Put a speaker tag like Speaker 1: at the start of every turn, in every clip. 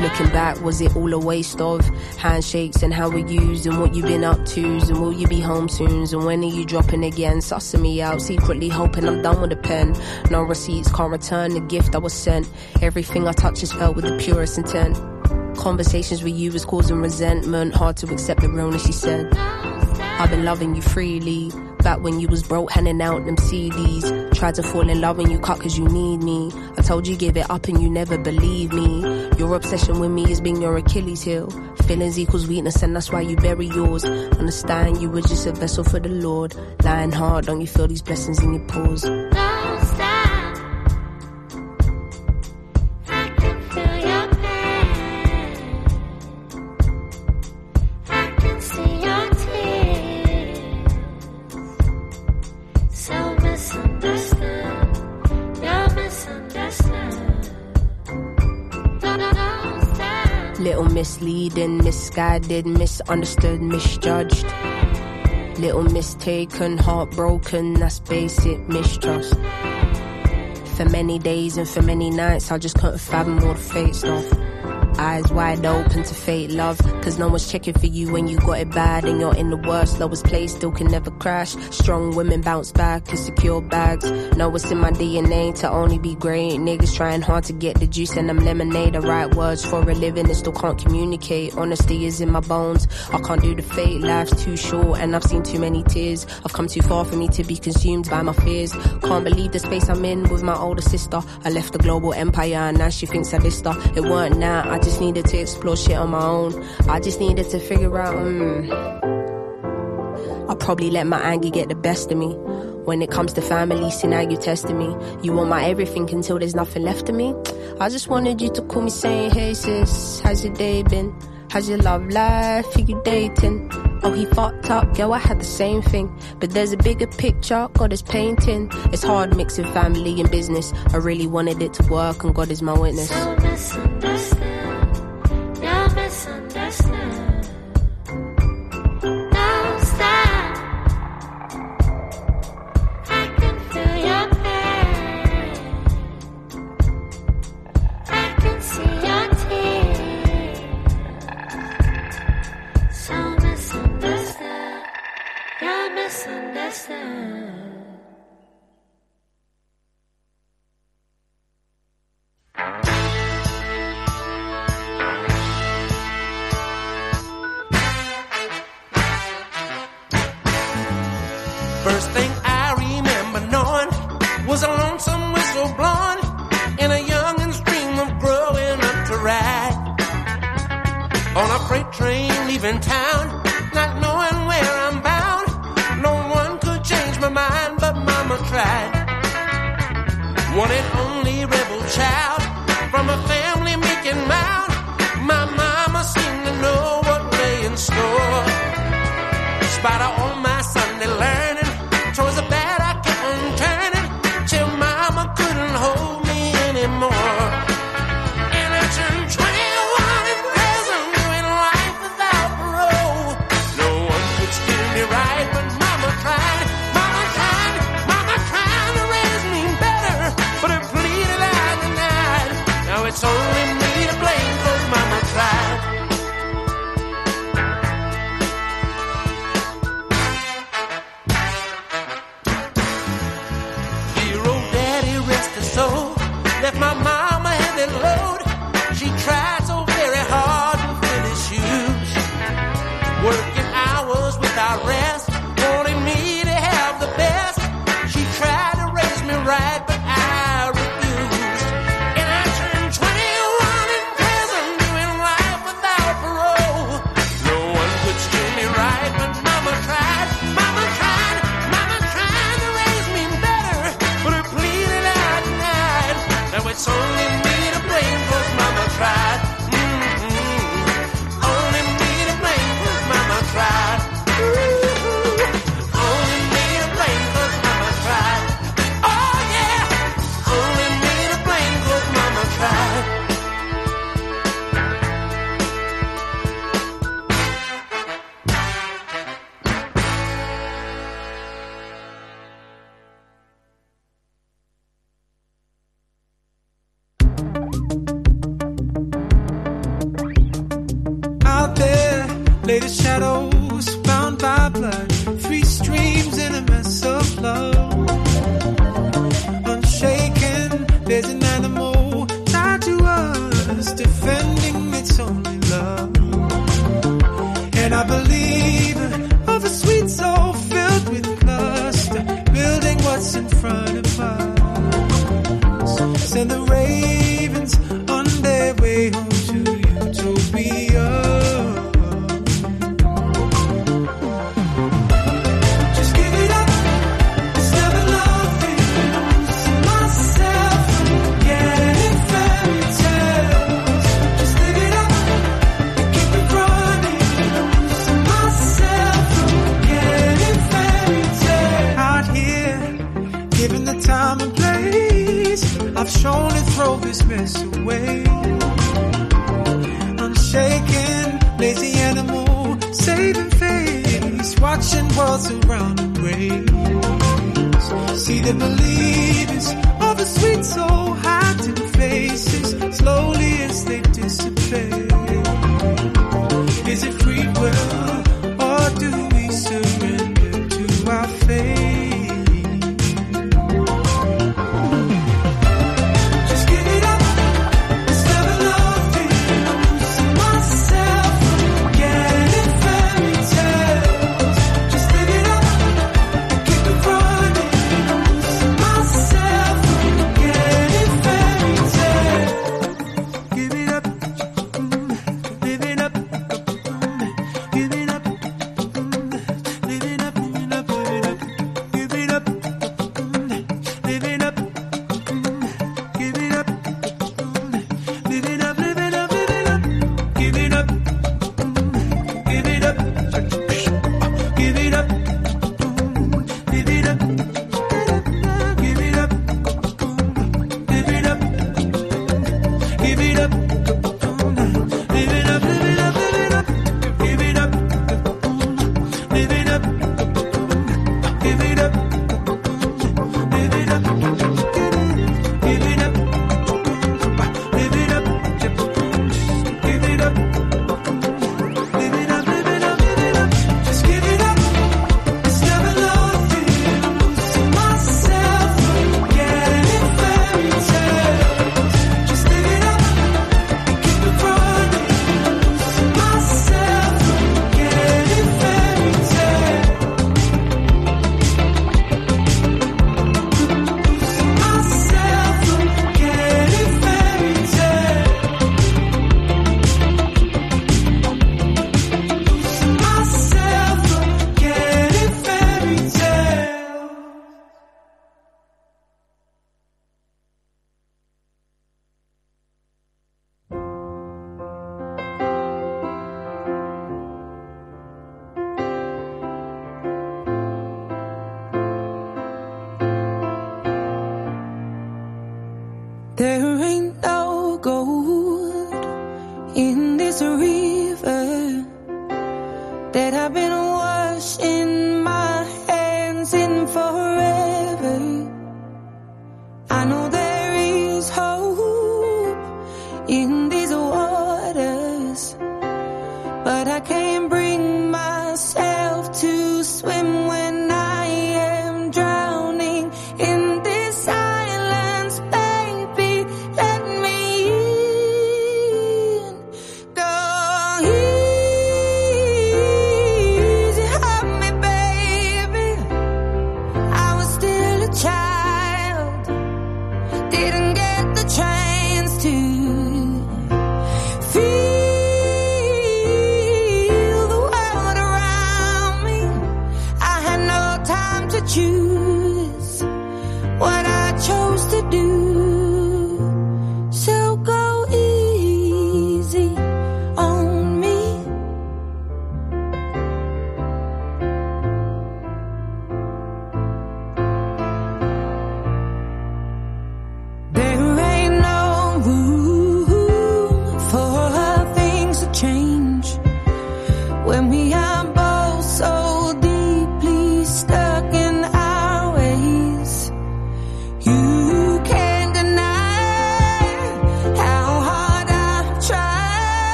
Speaker 1: Looking back, was it all a waste of handshakes and how we used and what you've been up to? And will you be home soon? And when are you dropping again? Sussing me out, secretly hoping I'm done with the pen. No receipts, can't return the gift I was sent. Everything I touch is felt with the purest intent. Conversations with you was causing resentment, hard to accept the realness she said. I've been loving you freely. Back when you was broke, handing out them CDs. Tried to fall in love when you cut cause you need me. I told you give it up and you never believe me. Your obsession with me is being your Achilles heel. Feelings equals weakness and that's why you bury yours. Understand you were just a vessel for the Lord. Lying hard, don't you feel these blessings in your pores? Misleading, misguided, misunderstood, misjudged. Little mistaken, heartbroken, that's basic mistrust. For many days and for many nights, I just couldn't fathom all the fate stuff. Eyes wide open to fate love. Cause no one's checking for you when you got it bad and you're in the worst, lowest place, still can never crash. Strong women bounce back secure bags. Know it's in my DNA to only be great. Niggas trying hard to get the juice and them lemonade. The right words for a living and still can't communicate. Honesty is in my bones. I can't do the fate, life's too short and I've seen too many tears. I've come too far for me to be consumed by my fears. Can't believe the space I'm in with my older sister. I left the global empire and now she thinks I dissed her. It weren't now, I just needed to explore shit on my own. I just needed to figure out, mm, I probably let my anger get the best of me. When it comes to family, see now you testing me. You want my everything until there's nothing left of me. I just wanted you to call me saying, hey sis, how's your day been? How's your love life? Who you dating? Oh, he fucked up, girl, I had the same thing. But there's a bigger picture, God is painting. It's hard mixing family and business. I really wanted it to work, and God is my witness. So
Speaker 2: First thing I remember knowing was a lonesome whistle blown, in a young and stream of growing up
Speaker 3: to ride on a freight train leaving town. One and only rebel child from a family making mild. My mama seemed to know what lay in store. Spider on
Speaker 4: my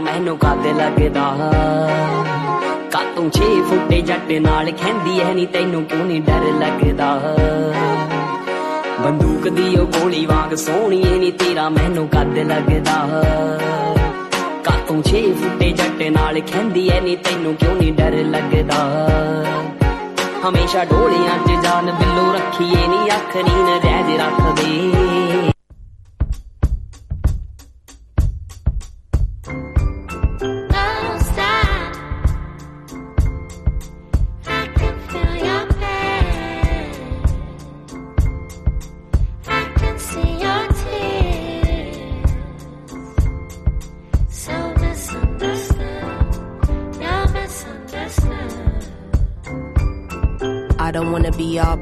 Speaker 4: ਮੈਨੂੰ ਕੱਦ ਲੱਗਦਾ। ਕਾਤੋਂ 6 ਫੁੱਟੇ ਜੱਟ ਨਾਲ ਖੈਂਦੀ ਐ ਨਹੀਂ ਤੈਨੂੰ ਕਿਉਂ ਨਹੀਂ ਡਰ ਲੱਗਦਾ? ਬੰਦੂਕ ਦੀ ਉਹ ਗੋਲੀ ਵਾਂਗ ਸੋਹਣੀ ਨਹੀਂ ਤੇਰਾ ਮੈਨੂੰ ਕੱਦ ਲੱਗਦਾ। ਕਾਤੋਂ 6 ਫੁੱਟੇ ਜੱਟ ਨਾਲ ਖੈਂਦੀ ਐ ਨਹੀਂ ਤੈਨੂੰ ਕਿਉਂ ਨਹੀਂ ਡਰ ਲੱਗਦਾ? ਹਮੇਸ਼ਾ ਢੋਲਿਆਂ 'ਚ ਜਾਨ ਬਿੱਲੋ ਰੱਖੀਏ ਨਹੀਂ ਅੱਖ ਨੀਨ ਰਹਿਜ ਰੱਖਦੇ।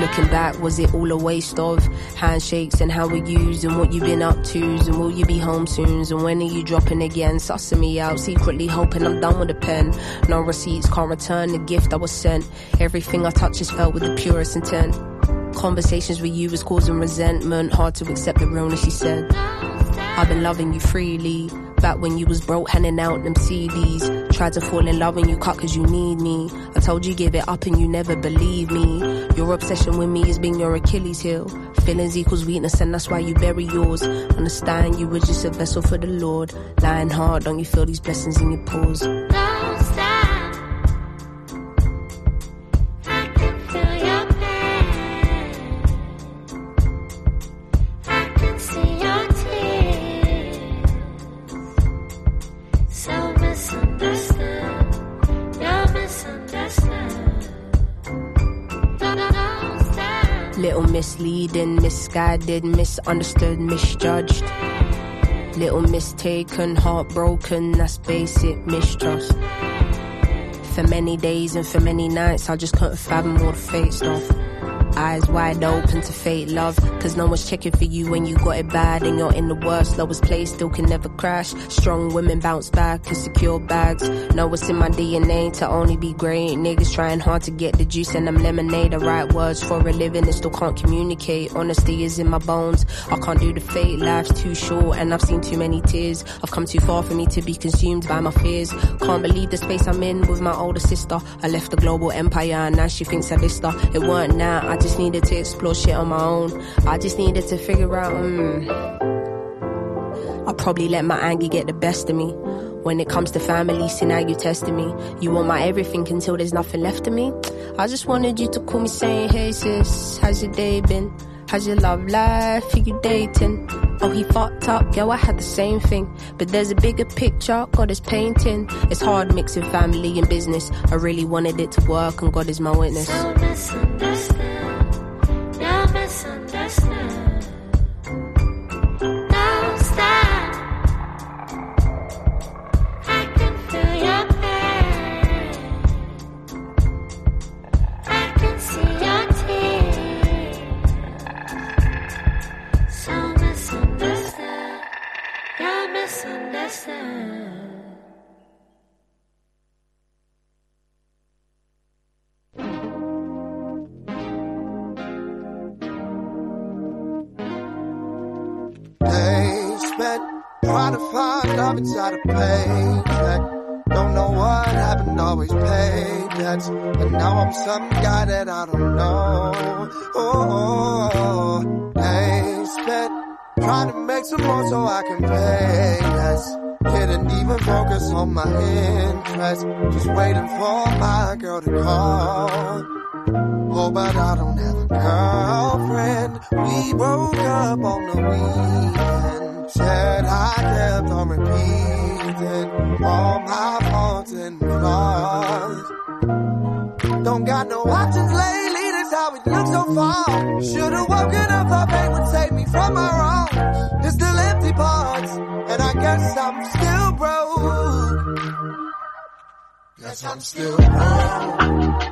Speaker 1: Looking back, was it all a waste of handshakes and how we used and what you've been up to? And will you be home soon? And when are you dropping again? Sussing me out, secretly hoping I'm done with the pen. No receipts, can't return the gift I was sent. Everything I touch is felt with the purest intent. Conversations with you was causing resentment. Hard to accept the realness, she said. I've been loving you freely. Back when you was broke, handing out them CDs. Tried to fall in love when you cut cause you need me. I told you give it up and you never believe me. Your obsession with me has been your Achilles heel. Feelings equals weakness and that's why you bury yours. Understand you were just a vessel for the Lord. Lying hard, don't you feel these blessings in your pores? Misleading, misguided, misunderstood, misjudged. Little mistaken, heartbroken, that's basic mistrust. For many days and for many nights, I just couldn't fathom all the fake stuff. Eyes wide open to fate love, cause no one's checking for you when you got it bad and you're in the worst, lowest place, still can never crash. Strong women bounce back and secure bags. Know what's in my DNA to only be great. Niggas trying hard to get the juice and them lemonade. The right words for a living and still can't communicate. Honesty is in my bones. I can't do the fate, life's too short and I've seen too many tears. I've come too far for me to be consumed by my fears. Can't believe the space I'm in with my older sister. I left the global empire and now she thinks I dissed her. It weren't now, I just needed to explore shit on my own. I just needed to figure out, mm, I probably let my anger get the best of me. When it comes to family, see now you testing me. You want my everything until there's nothing left of me. I just wanted you to call me saying, hey sis, how's your day been? How's your love life? Who you dating? Oh, he fucked up, yo, I had the same thing. But there's a bigger picture, God is painting. It's hard mixing family and business. I really wanted it to work, and God is my witness.
Speaker 5: So
Speaker 6: Still.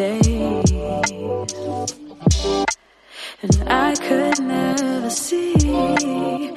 Speaker 7: Days. And I could never
Speaker 8: see,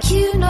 Speaker 8: Thank you.
Speaker 9: No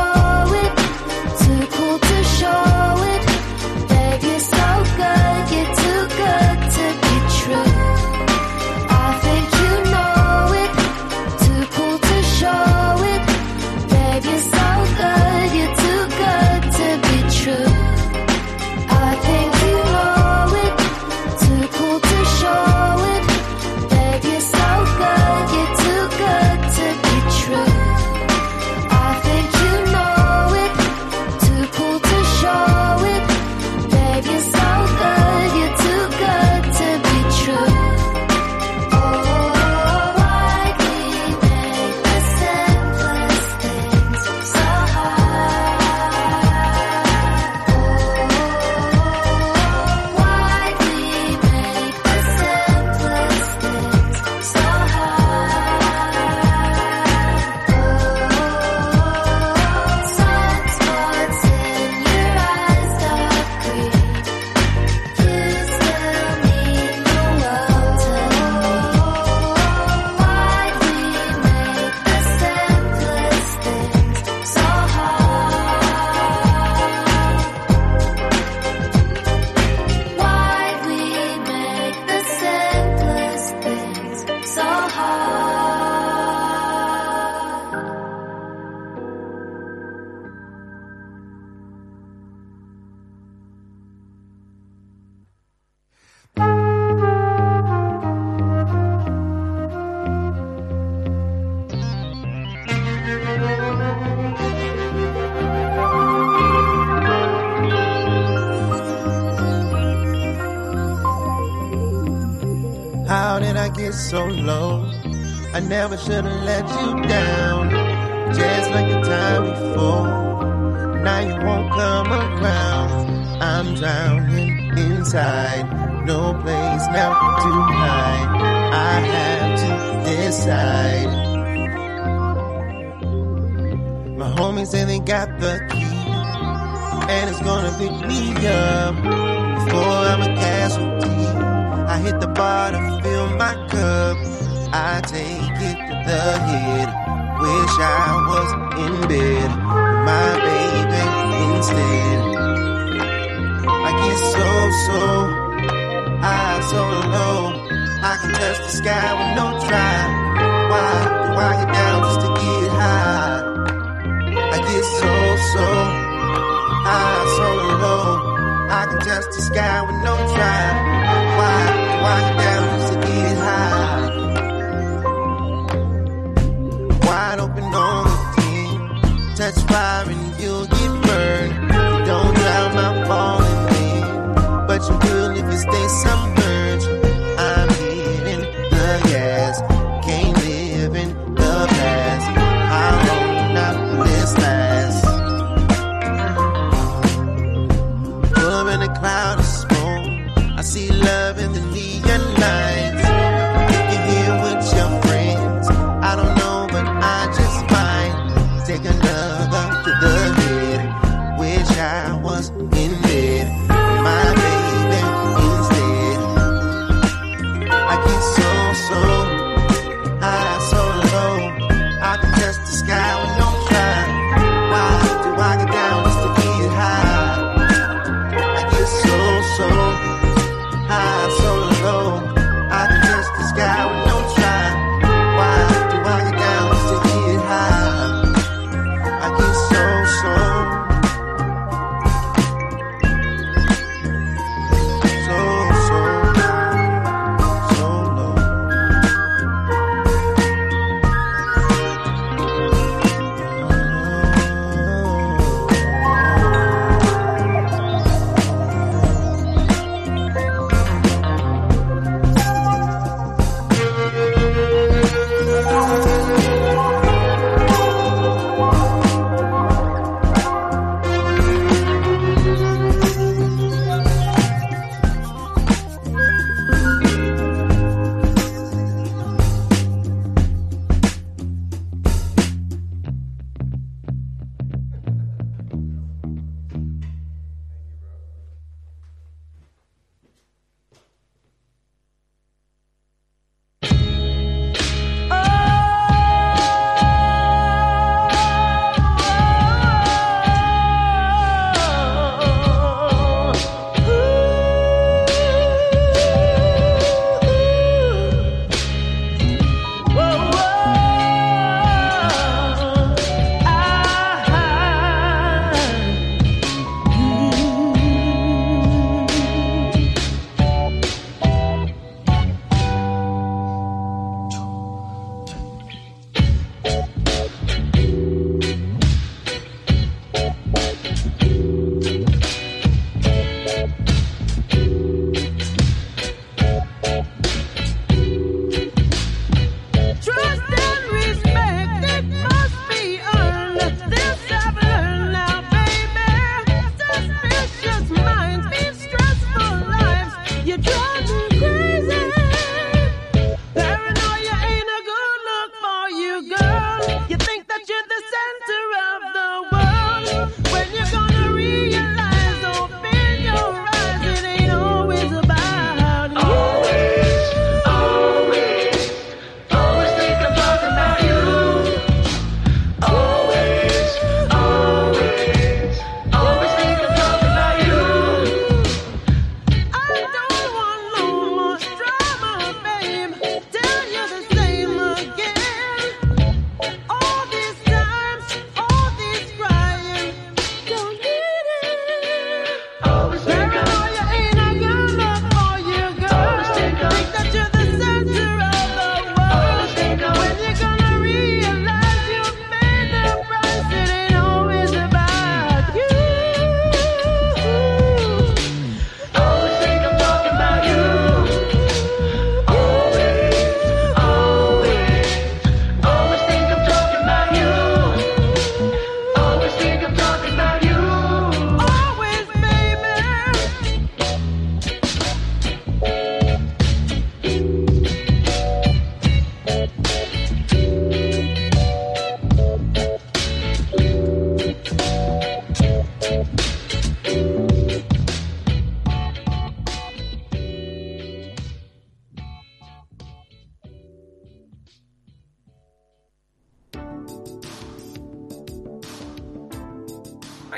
Speaker 9: should've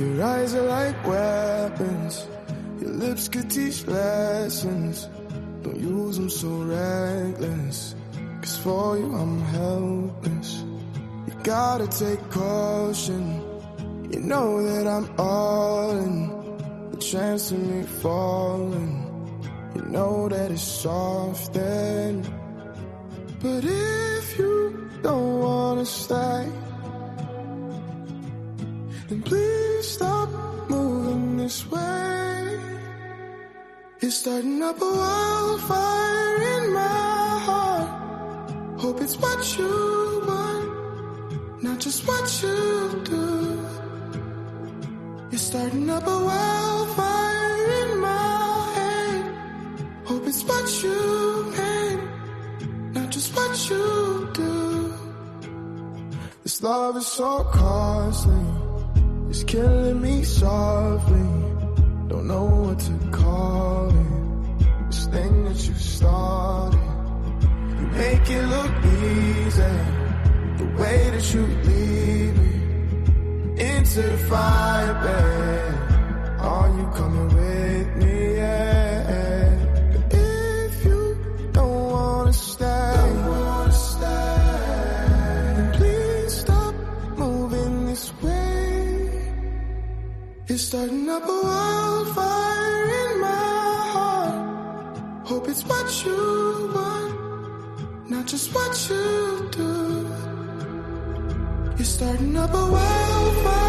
Speaker 6: Your eyes are like weapons. Your lips could teach lessons. Don't use them so reckless. Cause for you I'm helpless. You gotta take caution. You know that I'm all in. The chance of me falling. You know that it's soft then. But if you don't wanna stay, It's starting up a wildfire in my heart. Hope it's what you want, not just what you do. You're starting up a wildfire in my head.
Speaker 9: Hope it's what you meant, not just what you do. This love is so costly, it's killing me softly. Don't know what to call started. You make it look easy. The way that you lead me into the fire, babe. Are you coming with me? Yeah. But If you don't wanna stay, don't wanna stay. please stop moving this way. It's starting up a wildfire. you want, not just what you do. You're starting up a wildfire.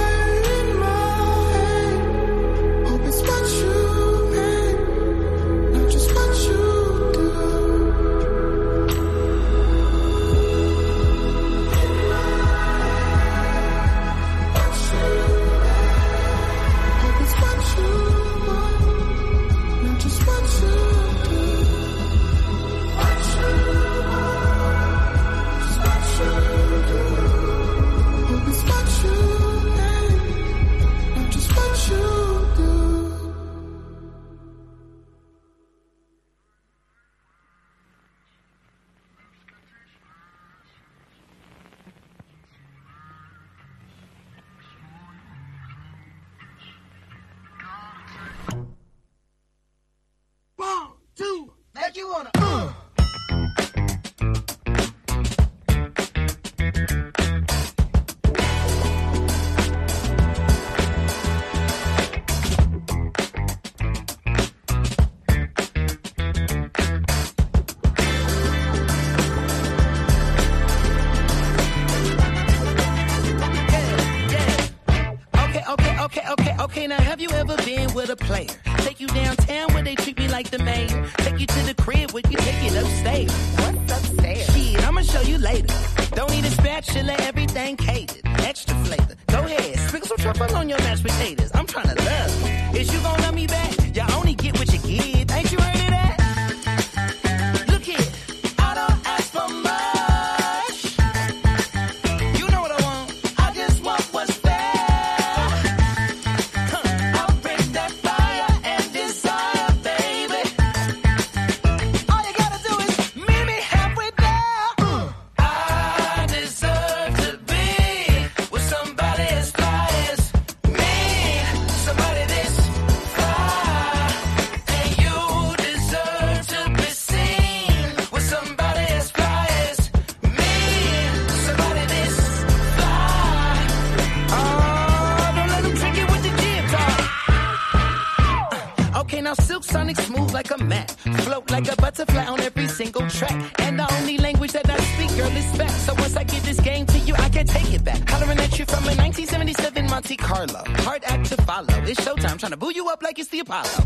Speaker 10: player. Take you downtown where they treat me like the mayor. Take you to the
Speaker 11: espada.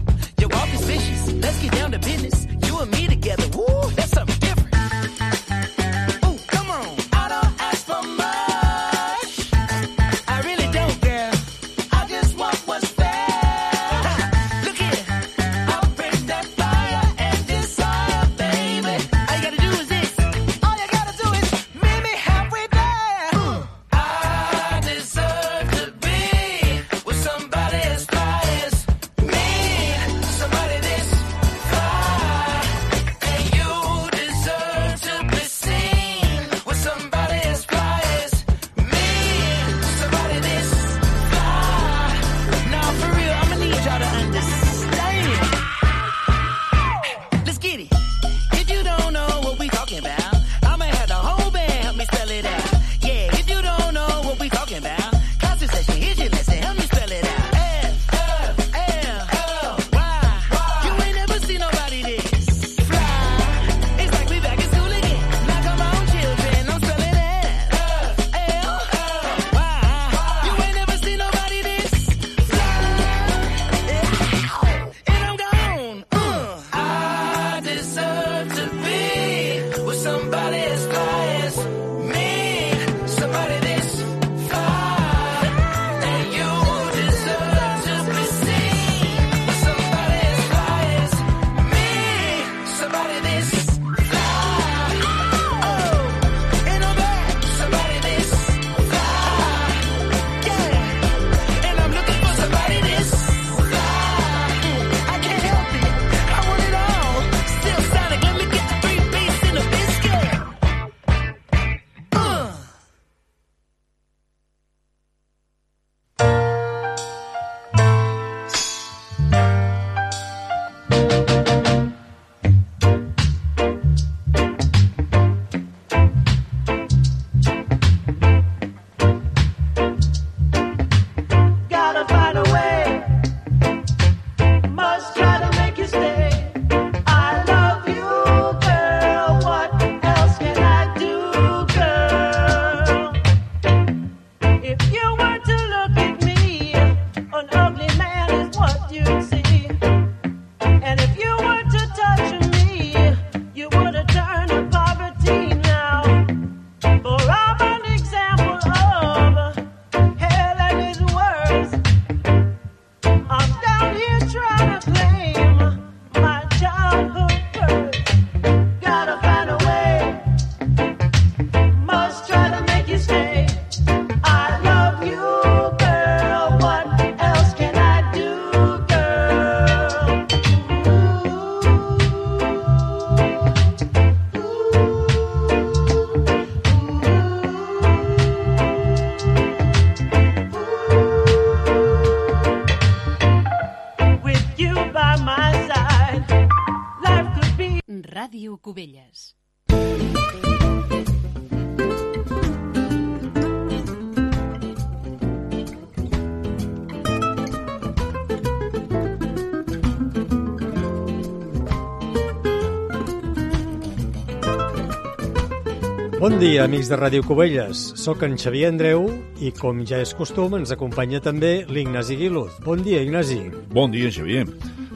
Speaker 11: Dia, amics de Ràdio Cubelles. Soc en Xavier Andreu i, com ja és costum, ens acompanya també l'Ignasi Guiluz. Bon dia, Ignasi.
Speaker 12: Bon dia, Xavier.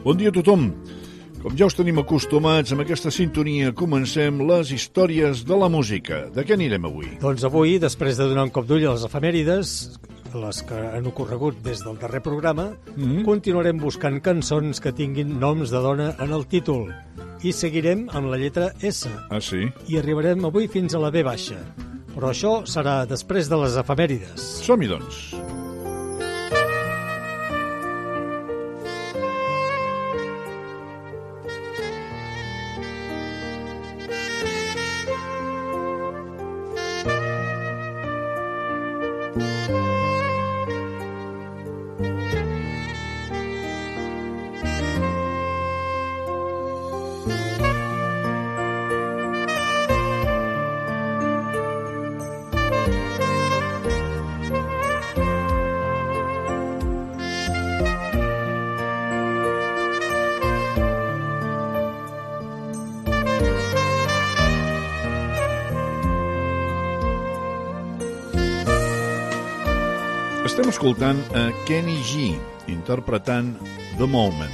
Speaker 12: Bon dia a tothom. Com ja us tenim acostumats, amb aquesta sintonia comencem les històries de la música. De què anirem avui?
Speaker 11: Doncs avui, després de donar un cop d'ull a les efemèrides, les que han ocorregut des del darrer programa, mm -hmm. continuarem buscant cançons que tinguin noms de dona en el títol. I seguirem amb la lletra S.
Speaker 12: Ah, sí?
Speaker 11: I arribarem avui fins a la B baixa. Però això serà després de les efemèrides.
Speaker 12: Som-hi, doncs. Escoltant a Kenny G, interpretant The Moment.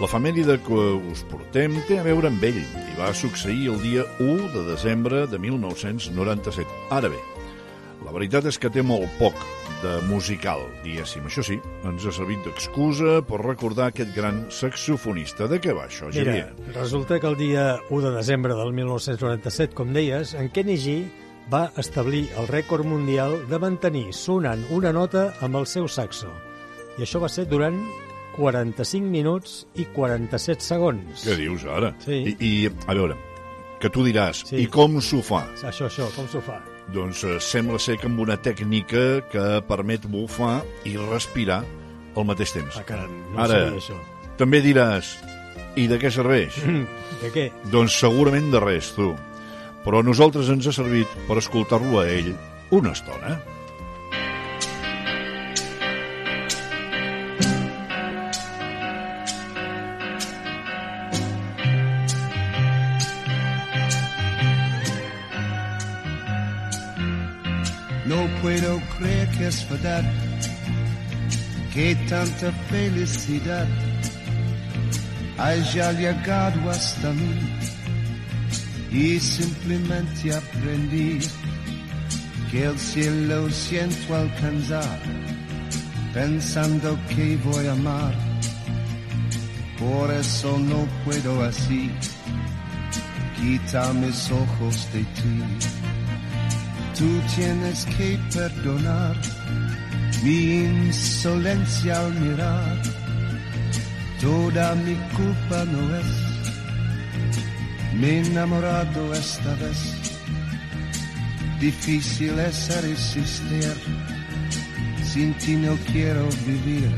Speaker 12: L'efemèride que us portem té a veure amb ell i va succeir el dia 1 de desembre de 1997. Ara bé, la veritat és que té molt poc de musical, diguéssim. Això sí, ens ha servit d'excusa per recordar aquest gran saxofonista. De què va això, Xavier?
Speaker 11: Mira, resulta que el dia 1 de desembre del 1997, com deies, en Kenny G va establir el rècord mundial de mantenir sonant una nota amb el seu saxo. I això va ser durant 45 minuts i 47 segons.
Speaker 12: Què dius ara?
Speaker 11: Sí.
Speaker 12: I, I, a veure, que tu diràs,
Speaker 11: Sí.
Speaker 12: i com s'ho fa?
Speaker 11: Això, això, com s'ho fa?
Speaker 12: Doncs eh, sembla ser que amb una tècnica que permet bufar i respirar al mateix temps.
Speaker 11: Ah, caram, no
Speaker 12: Ara,
Speaker 11: sabia això.
Speaker 12: també diràs, i de què serveix?
Speaker 11: De què?
Speaker 12: doncs segurament de res, tu. Però a nosaltres ens ha servit per escoltar-lo a ell una estona.
Speaker 13: No puedo creer que es verdad, que tanta felicidad haya llegado hasta mí y simplemente aprendí que el cielo siento alcanzar pensando que voy a amar. Por eso no puedo así quitar mis ojos de ti. Tú tienes que perdonar mi insolencia al mirar. Toda mi culpa no es. He enamorado esta vez. Difícil es resistir. Sin ti no quiero vivir.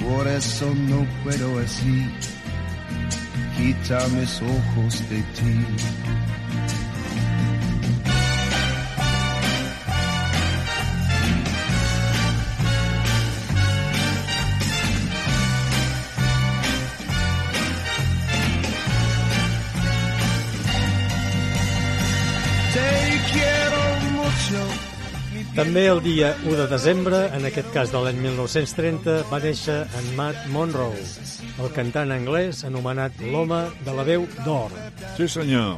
Speaker 13: Por eso no puedo así. Quita mis ojos de ti.
Speaker 11: També el dia 1 de desembre, en aquest cas de l'any 1930, va néixer en Matt Monroe, el cantant anglès anomenat l'home de la veu d'or.
Speaker 12: Sí, senyor.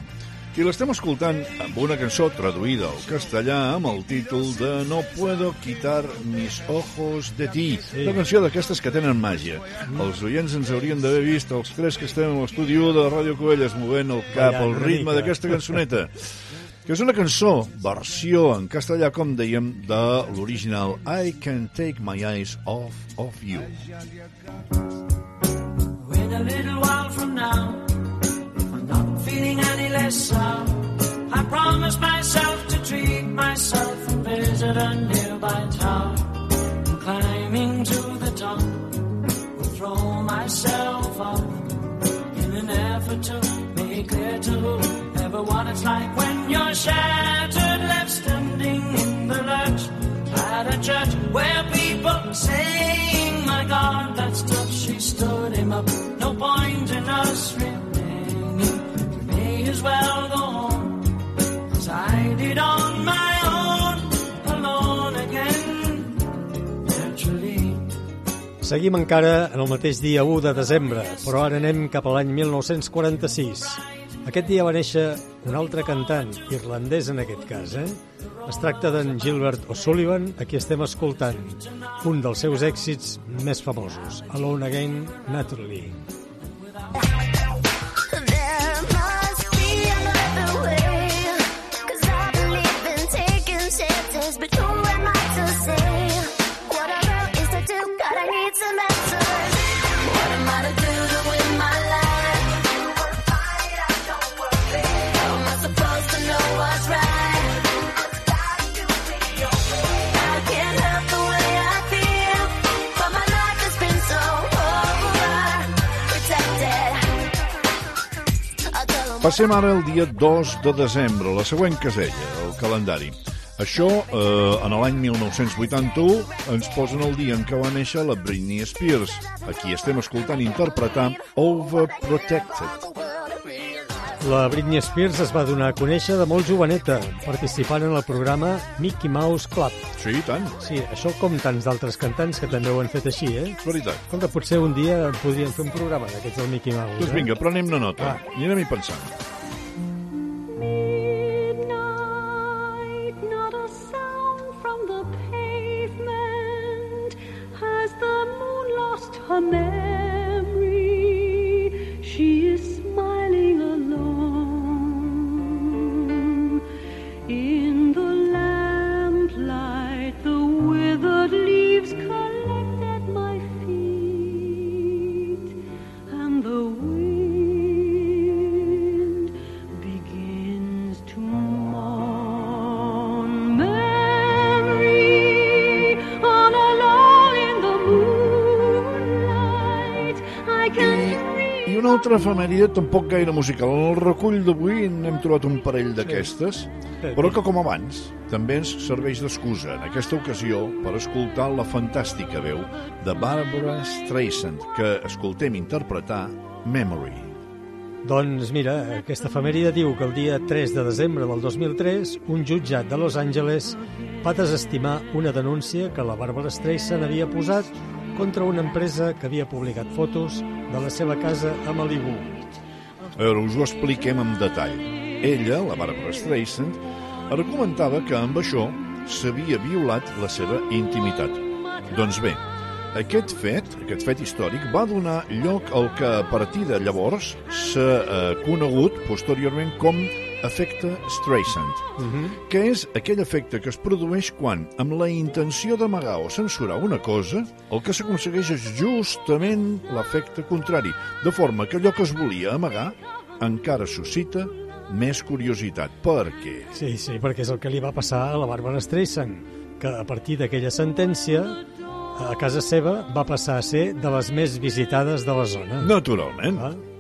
Speaker 12: I l'estem escoltant amb una cançó traduïda al castellà amb el títol de No puedo quitar mis ojos de ti. Sí. Una canció d'aquestes que tenen màgia. Els oients ens haurien d'haver vist els tres que estem a l'estudi u de Ràdio Covelles movent el cap al ritme d'aquesta cançoneta que és una cançó, versió en castellà, com dèiem, de l'original I Can Take My Eyes Off of You.
Speaker 2: In a little while from now, I'm not feeling any less sour, I promise myself to treat myself and visit a nearby tower. And climbing to the top, will throw myself up in an effort to to ever what it's like when you're shattered, left standing in the lurch at a church where people saying, My God, that's tough. She stood him up. No point in us remaining. We may as well go home as I did on
Speaker 11: Seguim encara en el mateix dia 1 de desembre, però ara anem cap a l'any 1946. Aquest dia va néixer un altre cantant, irlandès en aquest cas, eh? Es tracta d'en Gilbert O'Sullivan, a qui estem escoltant un dels seus èxits més famosos, Alone Again, Naturally.
Speaker 3: There must be another way. 'Cause I
Speaker 12: Passem ara el dia 2 de desembre, la següent casella, el calendari. Això, eh, en l'any 1981, ens posen el dia en què va néixer la Britney Spears. Aquí estem escoltant interpretar Overprotected.
Speaker 11: La Britney Spears es va donar a conèixer de molt joveneta, participant en el programa Mickey Mouse Club.
Speaker 12: Sí, tant.
Speaker 11: Sí, això com tants d'altres cantants que també ho han fet així, eh?
Speaker 12: És veritat.
Speaker 11: Escolta, potser un dia podríem fer un programa d'aquests del Mickey Mouse.
Speaker 12: Doncs
Speaker 11: eh?
Speaker 12: vinga, prenem una nota.
Speaker 11: Va.
Speaker 12: I anem-hi pensant.
Speaker 14: Midnight, not a sound from the pavement. Has the moon lost her memory? She is
Speaker 12: altra efemèride tampoc gaire musical. En el recull d'avui n'hem trobat un parell d'aquestes, però que com abans també ens serveix d'excusa en aquesta ocasió per escoltar la fantàstica veu de Barbara Streisand, que escoltem interpretar Memory.
Speaker 11: Doncs mira, aquesta efemèride diu que el dia 3 de desembre del 2003 un jutjat de Los Angeles va desestimar una denúncia que la Barbara Streisand havia posat contra una empresa que havia publicat fotos de la seva casa a Malibu.
Speaker 12: A veure, us ho expliquem en detall. Ella, la Barbara Streisand, argumentava que amb això s'havia violat la seva intimitat. Doncs bé, aquest fet, aquest fet històric, va donar lloc al que a partir de llavors s'ha eh, conegut posteriorment com efecte Streisand, que és aquell efecte que es produeix quan, amb la intenció d'amagar o censurar una cosa, el que s'aconsegueix és justament l'efecte contrari, de forma que allò que es volia amagar encara suscita més curiositat. Per què?
Speaker 11: Sí, sí, perquè és el que li va passar a la Barbara Streisand, que a partir d'aquella sentència a casa seva va passar a ser de les més visitades de la zona.
Speaker 12: Naturalment.
Speaker 11: Ah.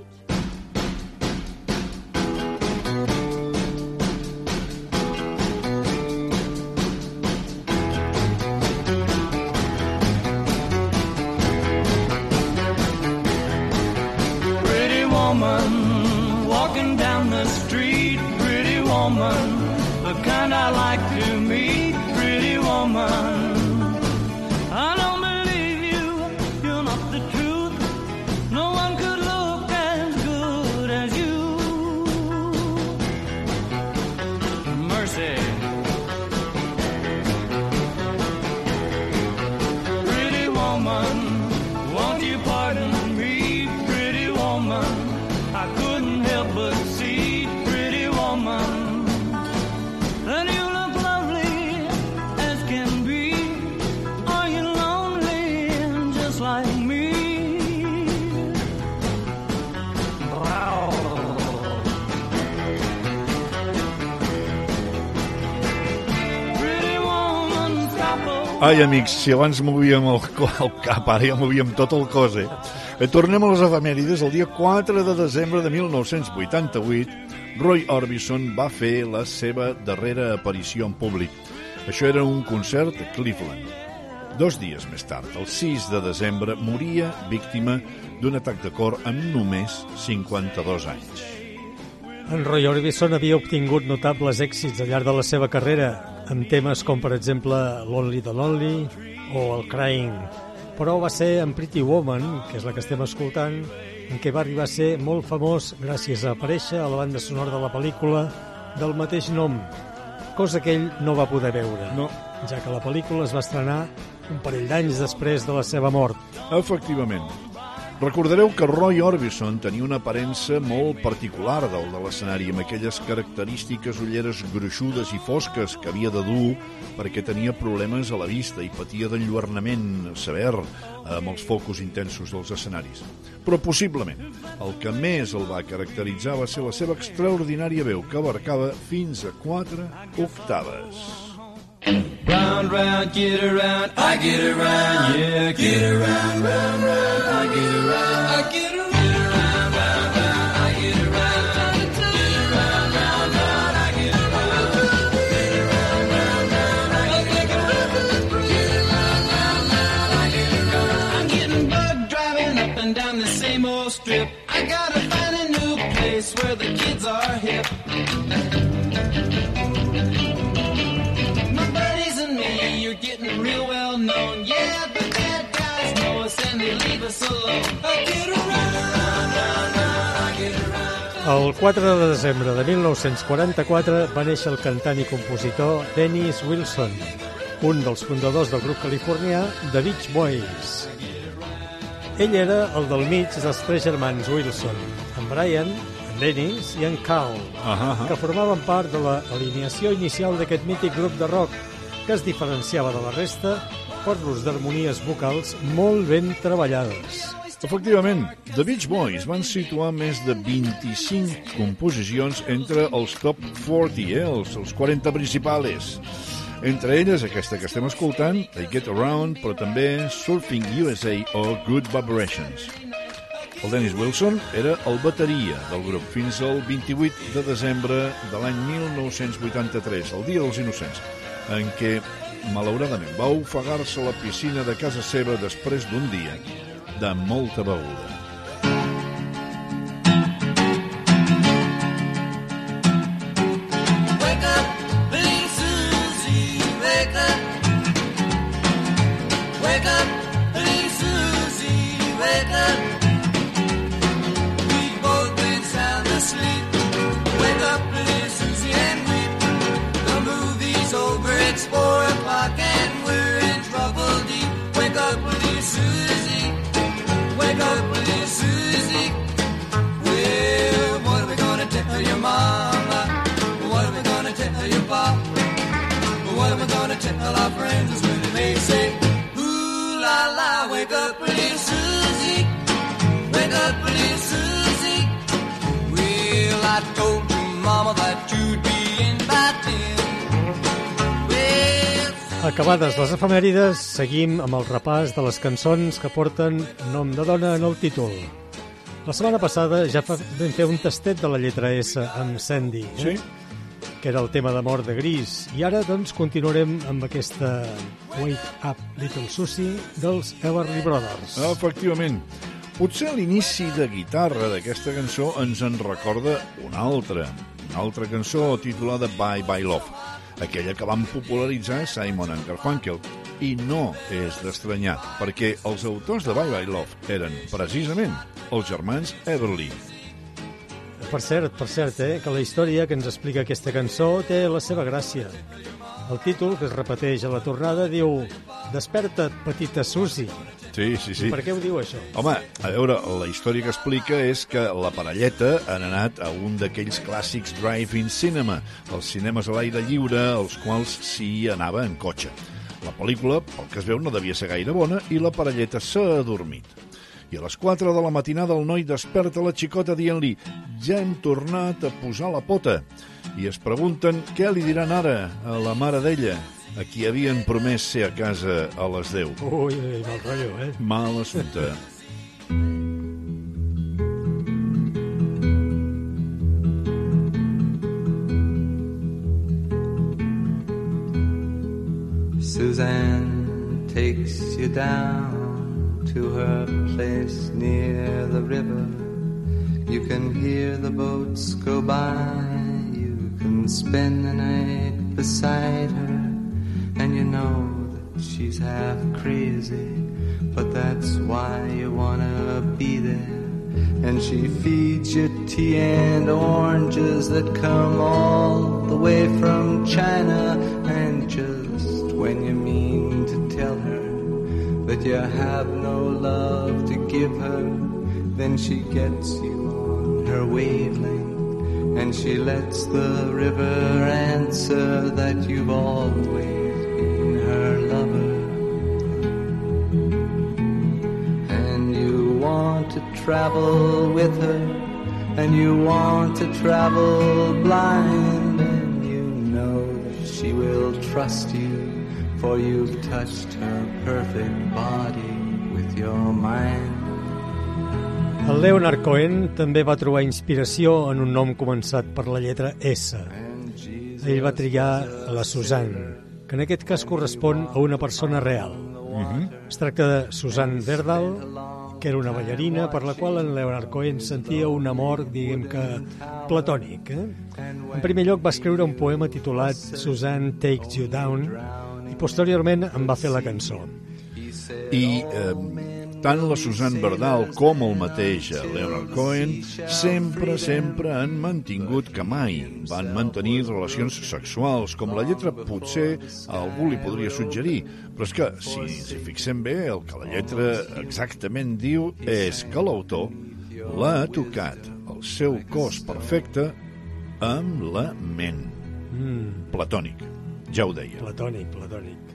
Speaker 12: Ai, amics, si abans movíem el, el cap, ara ja movíem tot el cos, eh? eh? Tornem a les efemèrides. El dia 4 de desembre de 1988 Roy Orbison va fer la seva darrera aparició en públic. Això era un concert a Cleveland. Dos dies més tard, el 6 de desembre, moria víctima d'un atac de cor amb només 52 anys.
Speaker 11: En Roy Orbison havia obtingut notables èxits al llarg de la seva carrera, amb temes com, per exemple, Lonely the Lonely o el Crying, però va ser en Pretty Woman, que és la que estem escoltant, en què va arribar a ser molt famós gràcies a aparèixer a la banda sonora de la pel·lícula del mateix nom, cosa que ell no va poder veure,
Speaker 12: no.
Speaker 11: ja que la pel·lícula es va estrenar un parell d'anys després de la seva mort.
Speaker 12: Efectivament. Recordareu que Roy Orbison tenia una aparença molt particular del de l'escenari, amb aquelles característiques ulleres gruixudes i fosques que havia de dur perquè tenia problemes a la vista i patia d'enlluernament sever amb els focus intensos dels escenaris. Però possiblement el que més el va caracteritzar va ser la seva extraordinària veu que abarcava fins a quatre octaves.
Speaker 2: Round, round, get around, I get around, yeah, get around, round, round, I get around, I get around. Strip. I gotta find a new place where the kids are hip.
Speaker 11: El 4 de desembre de 1944 va néixer el cantant i compositor Dennis Wilson, un dels fundadors del grup californià The Beach Boys. Ell era el del mig dels tres germans Wilson, en Brian, en Dennis i en Carl,
Speaker 12: Ahà.
Speaker 11: que formaven part de l'alineació inicial d'aquest mític grup de rock que es diferenciava de la resta per l'ús d'harmonies vocals molt ben treballades.
Speaker 12: Efectivament, The Beach Boys van situar més de 25 composicions entre els top 40, eh, els, els 40 principals. Entre elles, aquesta que estem escoltant, I Get Around, però també Surfing USA o Good Vibrations. El Dennis Wilson era el bateria del grup fins al 28 de desembre de l'any 1983, el Dia dels Innocents, en què, malauradament, va ofegar-se a la piscina de casa seva després d'un dia de molta beguda.
Speaker 11: Acabades les efemèrides, seguim amb el repàs de les cançons que porten nom de dona en el títol. La setmana passada ja vam fer un tastet de la lletra S amb Sandy, eh?
Speaker 12: Sí.
Speaker 11: Que era el tema d'amor de Gris. I ara, doncs, continuarem amb aquesta Wake Up Little Susie dels Everly Brothers.
Speaker 12: Efectivament. Potser l'inici de guitarra d'aquesta cançó ens en recorda una altra, una altra cançó titulada Bye Bye Love, aquella que van popularitzar Simon and Garfunkel. I no és d'estranyar, perquè els autors de Bye Bye Love eren, precisament, els germans Everly.
Speaker 11: Per cert, per cert, eh, que la història que ens explica aquesta cançó té la seva gràcia. El títol, que es repeteix a la tornada, diu Desperta't, petita Susi.
Speaker 12: Sí, sí, sí.
Speaker 11: I per què ho diu això?
Speaker 12: Home, a veure, la història que explica és que la parelleta han anat a un d'aquells clàssics drive-in cinema, els cinemes a l'aire lliure, als quals s'hi anava en cotxe. La pel·lícula, pel que es veu, no devia ser gaire bona i la parelleta s'ha adormit i a les 4 de la matinada el noi desperta la xicota dient-li «Ja hem tornat a posar la pota» i es pregunten què li diran ara a la mare d'ella, a qui havien promès ser a casa a les 10.
Speaker 11: Ui, ui, mal rotllo, eh?
Speaker 12: Mal assumpte.
Speaker 15: Suzanne takes you down to her place near the river. You can hear the boats go by. You can spend the night beside her. And you know that she's half crazy. But that's why you wanna be there. And she feeds you tea and oranges that come all the way from China. And just when you that you have no love to give her, then she gets you on her wavelength. And she lets the river answer that you've always been her lover. And you want to travel with her, and you want to travel blind, and you know that she will trust you, for you've touched her perfect body with your mind.
Speaker 11: El Leonard Cohen també va trobar inspiració en un nom començat per la lletra S. Ell va triar la Suzanne, que en aquest cas correspon a una persona real. Es tracta de Susan Verdal, que era una ballarina per la qual en Leonard Cohen sentia un amor, diguem que, platònic. Eh? En primer lloc va escriure un poema titulat Susan Takes You Down i posteriorment en va fer la cançó.
Speaker 12: I eh, tant la Susan Berdal com el mateix Leonard Cohen sempre, sempre han mantingut que mai van mantenir relacions sexuals, com la lletra potser a algú li podria suggerir. Però és que, si ens hi fixem bé, el que la lletra exactament diu és que l'autor l'ha tocat el seu cos perfecte amb la ment.
Speaker 11: Mm.
Speaker 12: Platònic, ja ho deia.
Speaker 11: Platònic, platònic.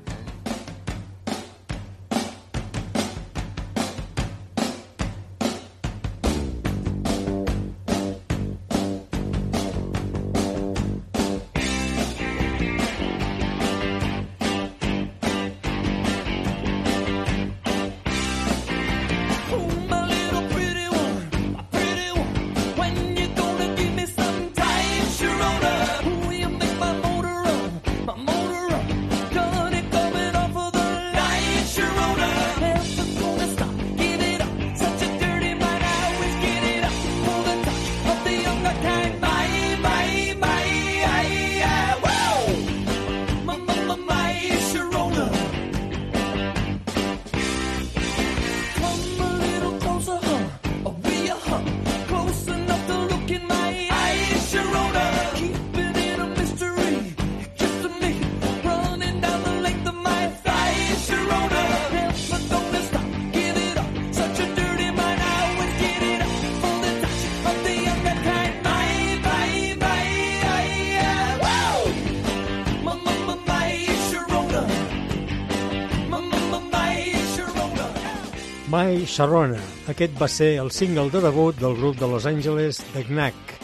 Speaker 2: My Sharona.
Speaker 11: Aquest va ser el single de debut del grup de Los Angeles The Knack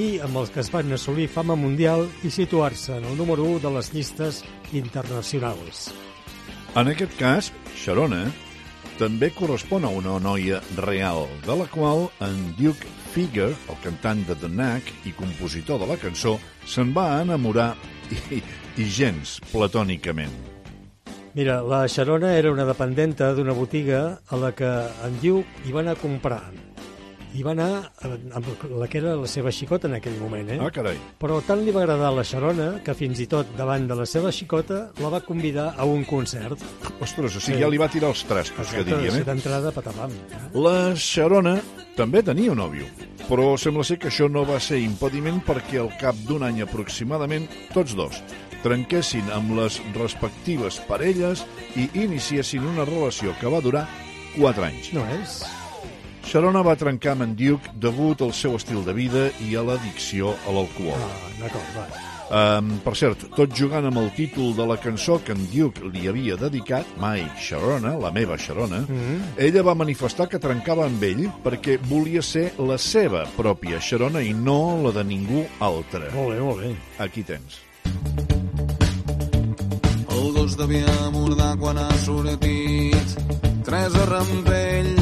Speaker 11: i amb els que es van assolir fama mundial i situar-se en el número 1 de les llistes internacionals.
Speaker 12: En aquest cas, Sharona també correspon a una noia real, de la qual en Duke Figure, el cantant de The Knack i compositor de la cançó, se'n va enamorar i, i gens platònicament.
Speaker 11: Mira, la Sharona era una dependenta d'una botiga a la que en Duke hi va anar a comprar. Hi va anar amb la que era la seva xicota en aquell moment, eh?
Speaker 12: Ah, carai.
Speaker 11: Però tant li va agradar la Sharona que fins i tot davant de la seva xicota la va convidar a un concert.
Speaker 12: Ostres, o sigui, ja li va tirar els trastos, que
Speaker 11: Exacte,
Speaker 12: diríem,
Speaker 11: sí,
Speaker 12: eh?
Speaker 11: d'entrada, patapam.
Speaker 12: La Sharona també tenia un nòvio, però sembla ser que això no va ser impediment perquè al cap d'un any aproximadament tots dos trenquessin amb les respectives parelles i iniciessin una relació que va durar 4 anys.
Speaker 11: No és?
Speaker 12: Sharona va trencar amb en Duke degut al seu estil de vida i a l'addicció a l'alcohol.
Speaker 11: Ah, d'acord, va.
Speaker 12: Um, per cert, tot jugant amb el títol de la cançó que en Duke li havia dedicat, My Sharona, la meva Sharona, mm. -hmm. ella va manifestar que trencava amb ell perquè volia ser la seva pròpia Sharona i no la de ningú altre.
Speaker 11: Molt bé, molt bé.
Speaker 12: Aquí tens.
Speaker 15: El gos devia mordar quan ha sortit tres a rampell.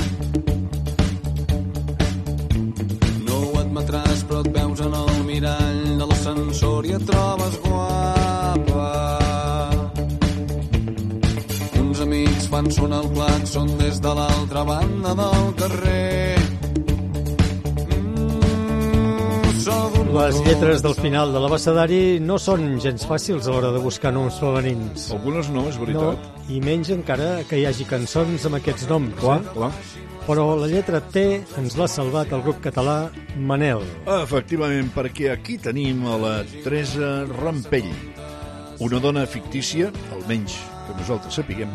Speaker 15: No ho admetràs, però et veus en el mirall de l'ascensor i et trobes guapa.
Speaker 16: fan sonar el claxon des de l'altra banda del carrer.
Speaker 11: Les lletres del final de l'abecedari no són gens fàcils a l'hora de buscar noms femenins.
Speaker 12: Algunes no, és veritat.
Speaker 11: No, I menys encara que hi hagi cançons amb aquests noms.
Speaker 12: Clar,
Speaker 11: eh?
Speaker 12: clar.
Speaker 11: Però la lletra T ens l'ha salvat el grup català Manel.
Speaker 12: Efectivament, perquè aquí tenim a la Teresa Rampell, una dona fictícia, almenys que nosaltres sapiguem,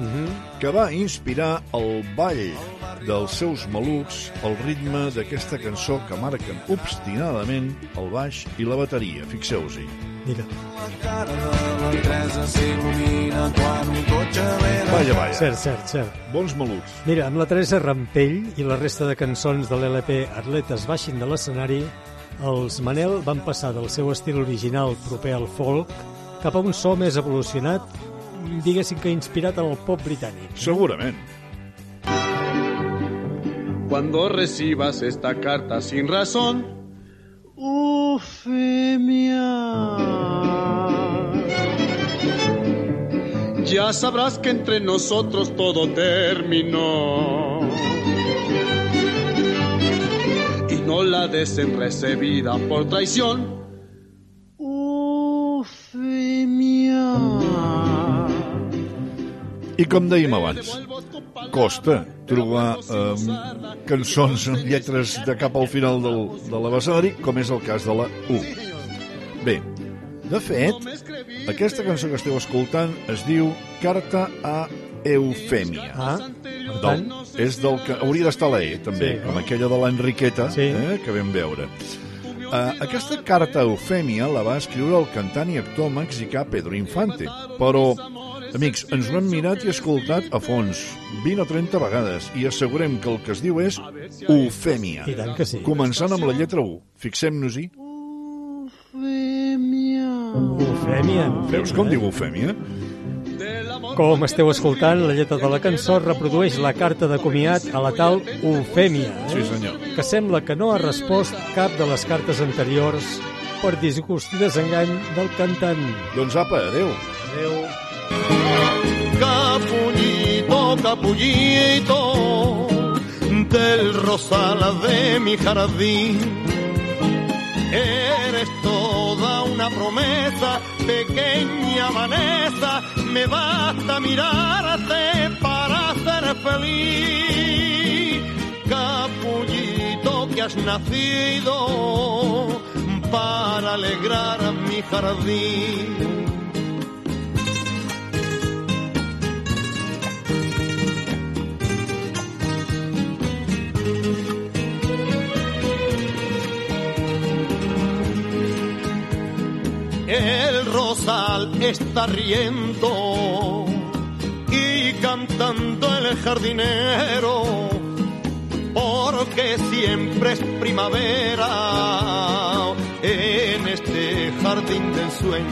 Speaker 12: que va inspirar el ball dels seus malucs al ritme d'aquesta cançó que marquen obstinadament el baix i la bateria. Fixeu-s'hi.
Speaker 11: Mira.
Speaker 12: Vaja, vaja.
Speaker 11: Cert, cert, cert.
Speaker 12: Bons malucs.
Speaker 11: Mira, amb la Teresa Rampell i la resta de cançons de l'LP Atletes baixin de l'escenari, els Manel van passar del seu estil original proper al folk cap a un so més evolucionat, diguéssim que inspirat en el pop britànic.
Speaker 12: Segurament.
Speaker 16: Cuando recibas esta carta sin razón, Eufemia, ya sabrás que entre nosotros todo terminó. Y no la des en recibida por traición.
Speaker 12: I com dèiem abans, costa trobar eh, cançons amb lletres de cap al final del, de l'abecedari, com és el cas de la U. Bé, de fet, aquesta cançó que esteu escoltant es diu Carta a Eufèmia.
Speaker 11: Ah.
Speaker 12: Del, és del que hauria d'estar la E, també,
Speaker 11: Sí.
Speaker 12: com aquella de l'Enriqueta,
Speaker 11: Sí.
Speaker 12: eh, que vam veure. Uh, aquesta carta a Eufèmia la va escriure el cantant i actor mexicà Pedro Infante, però, amics, ens ho hem mirat i escoltat a fons 20 o 30 vegades i assegurem que el que es diu és Eufèmia.
Speaker 11: I tant que sí.
Speaker 12: Començant amb la lletra U. Fixem-nos-hi.
Speaker 11: Eufèmia.
Speaker 12: Veus com diu Eufèmia?
Speaker 11: Com esteu escoltant, la lletra de la cançó reprodueix la carta de comiat a la tal Eufèmia, eh?
Speaker 12: Sí, senyor.
Speaker 11: que sembla que no ha respost cap de les cartes anteriors per disgust i desengany del cantant.
Speaker 12: Doncs apa, adeu.
Speaker 11: Adeu.
Speaker 16: Capullito, capullito del rosal de mi jardín. Eres toda una promesa, pequeña Vanessa, me basta mirarte para ser feliz. Capullito que has nacido para alegrar mi jardín. El rosal está riendo y cantando el jardinero, porque siempre es primavera en este jardín del sueño.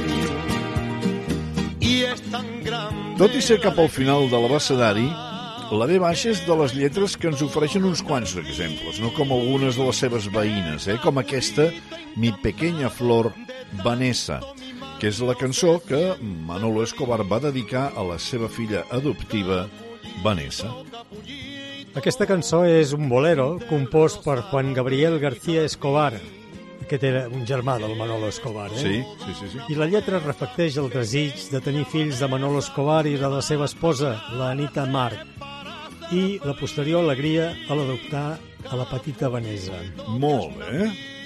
Speaker 16: Y es tan grande.
Speaker 12: Tot i ser cap al final de l'abecedari, la B baixa és de les lletres que ens ofereixen uns quants exemples, no com algunes de les seves veïnes, eh? com aquesta Mi pequeña flor Vanessa, que és la cançó que Manolo Escobar va dedicar a la seva filla adoptiva, Vanessa.
Speaker 11: Aquesta cançó és un bolero compost per Juan Gabriel García Escobar, aquest era un germà del Manolo Escobar, eh?
Speaker 12: Sí, sí, sí. sí.
Speaker 11: I la lletra reflecteix el desig de tenir fills de Manolo Escobar i de la seva esposa, la Anita Marc, i la posterior alegria a l'adoptar a la petita Vanessa.
Speaker 12: Molt bé.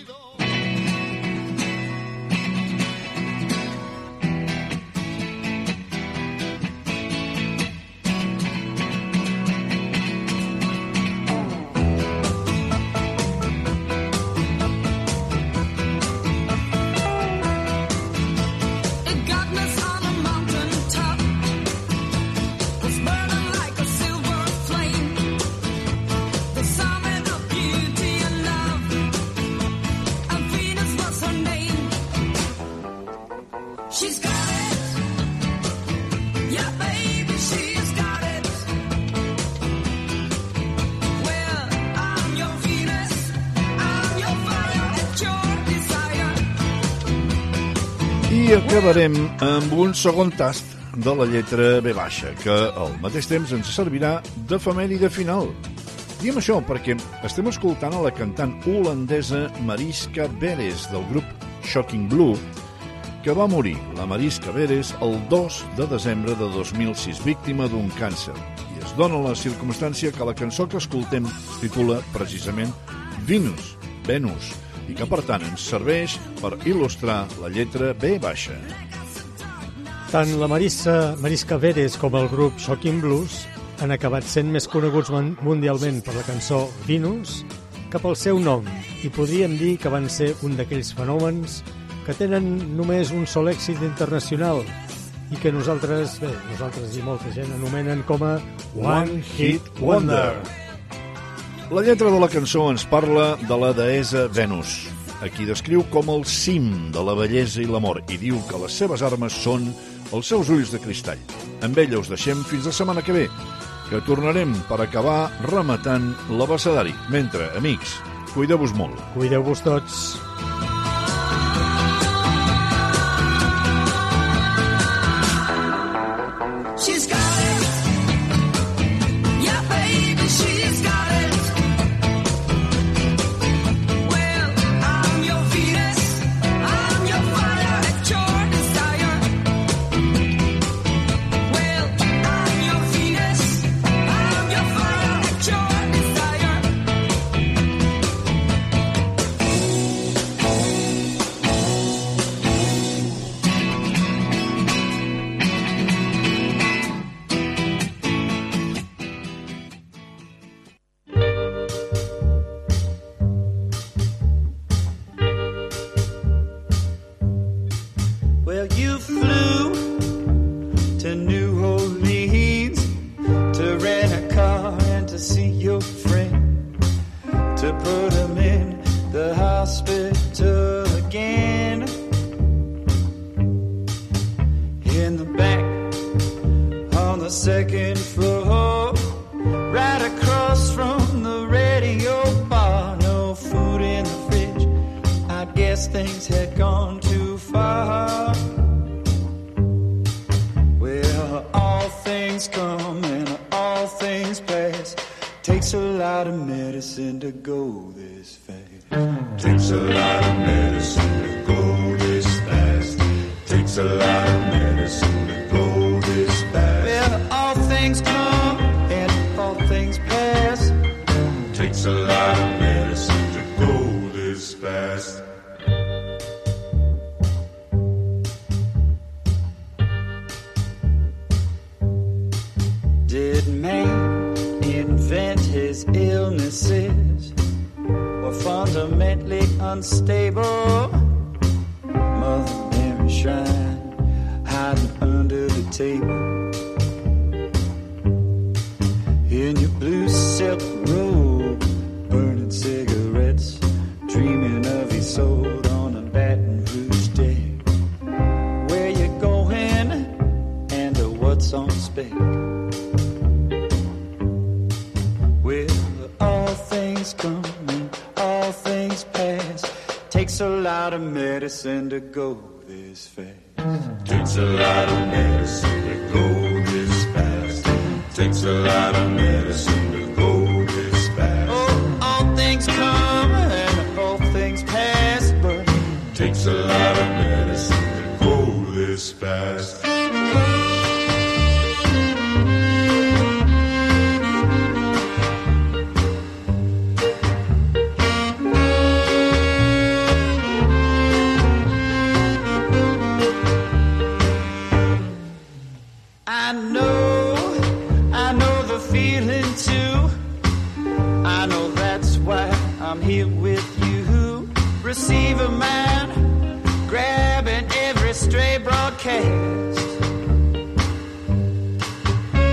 Speaker 12: Segon tast de la lletra B baixa, que al mateix temps ens servirà d'efemèride final. Diem això perquè estem escoltant a la cantant holandesa Mariska Beres del grup Shocking Blue, que va morir, la Mariska Beres, el 2 de desembre de 2006, víctima d'un càncer. I es dona la circumstància que la cançó que escoltem es titula precisament Venus, Venus, i que per tant ens serveix per il·lustrar la lletra B baixa.
Speaker 17: Tant la Marissa, Mariska Veres com el grup Shocking Blues han acabat sent més coneguts mun- mundialment per la cançó Venus que pel seu nom i podríem dir que van ser un d'aquells fenòmens que tenen només un sol èxit internacional i que nosaltres, bé, nosaltres i molta gent anomenen com a One Hit Wonder.
Speaker 12: La lletra de la cançó ens parla de la deessa Venus, a qui descriu com el cim de la bellesa i l'amor i diu que les seves armes són els seus ulls de cristall. Amb ella us deixem fins la setmana que ve, que tornarem per acabar rematant l'abecedari. Mentre, amics, cuideu-vos molt.
Speaker 17: Cuideu-vos tots.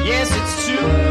Speaker 18: Yes, it's true,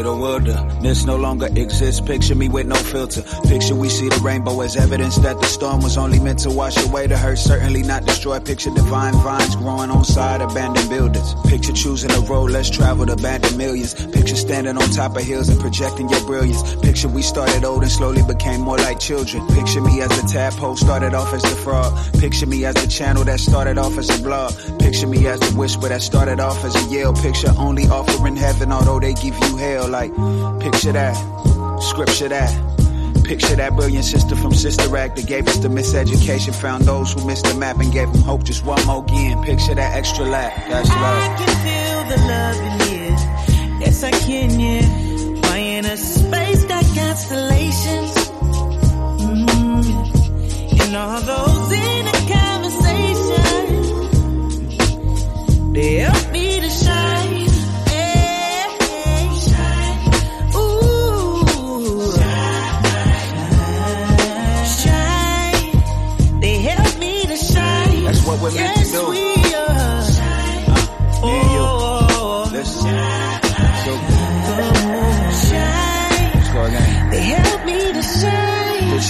Speaker 19: Hit her with wilderness no longer exists. Picture me with no filter. Picture we see the rainbow as evidence that the storm was only meant to wash away the hurt, certainly not destroy. Picture divine vines growing on side abandoned buildings. Picture choosing a road less traveled, abandoned millions. Picture standing on top of hills and projecting your brilliance. Picture we started old and slowly became more like children. Picture me as the tadpole started off as the frog. Picture me as the channel that started off as a blog. Picture me as the whisper that started off as a yell. Picture only offering heaven, although they give you hell. Like, picture that, scripture that. Picture that brilliant sister from Sister Act that gave us the miseducation. Found those who missed the map and gave them hope just one more again. Picture that extra lap. That's
Speaker 20: I
Speaker 19: love.
Speaker 20: can feel the love in here. Yes, I can, yeah. Why in a space got constellations? Mm. And all those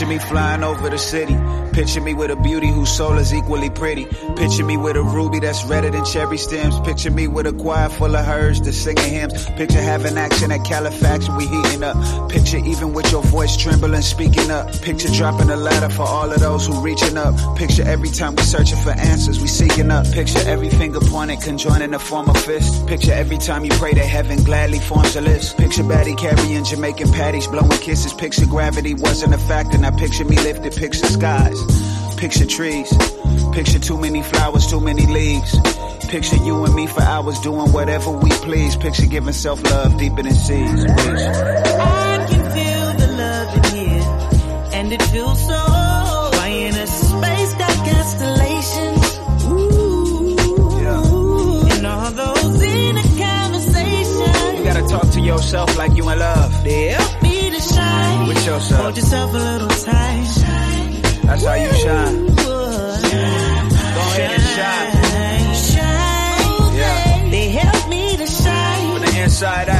Speaker 19: Picture me flying over the city. Picture me with a beauty whose soul is equally pretty. Picture me with a ruby that's redder than cherry stems. Picture me with a choir full of hers that's singing hymns. Picture having action at Califax we heating up. Picture even with your voice trembling, speaking up. Picture dropping a ladder for all of those who reaching up. Picture every time we searching for answers, we seeking up. Picture every finger pointed, conjoining the form of fist. Picture every time you pray that heaven gladly forms a list. Picture Batty carrying Jamaican patties, blowing kisses. Picture gravity wasn't a factor. Now picture me lifted, picture skies. Picture trees. Picture too many flowers, too many leaves. Picture you and me for hours doing whatever we please. Picture giving self love deeper than seas. Please.
Speaker 20: I can feel the love in here, and it feels so. Why in a space got constellations? Ooh, and all those in a conversation.
Speaker 19: You gotta talk to yourself like you in love.
Speaker 20: They help me to shine.
Speaker 19: With yourself.
Speaker 20: Hold yourself a little tight.
Speaker 19: That's how you shine. Go ahead and shine.
Speaker 20: Shine.
Speaker 19: Yeah.
Speaker 20: They help me to shine.
Speaker 19: From the inside out.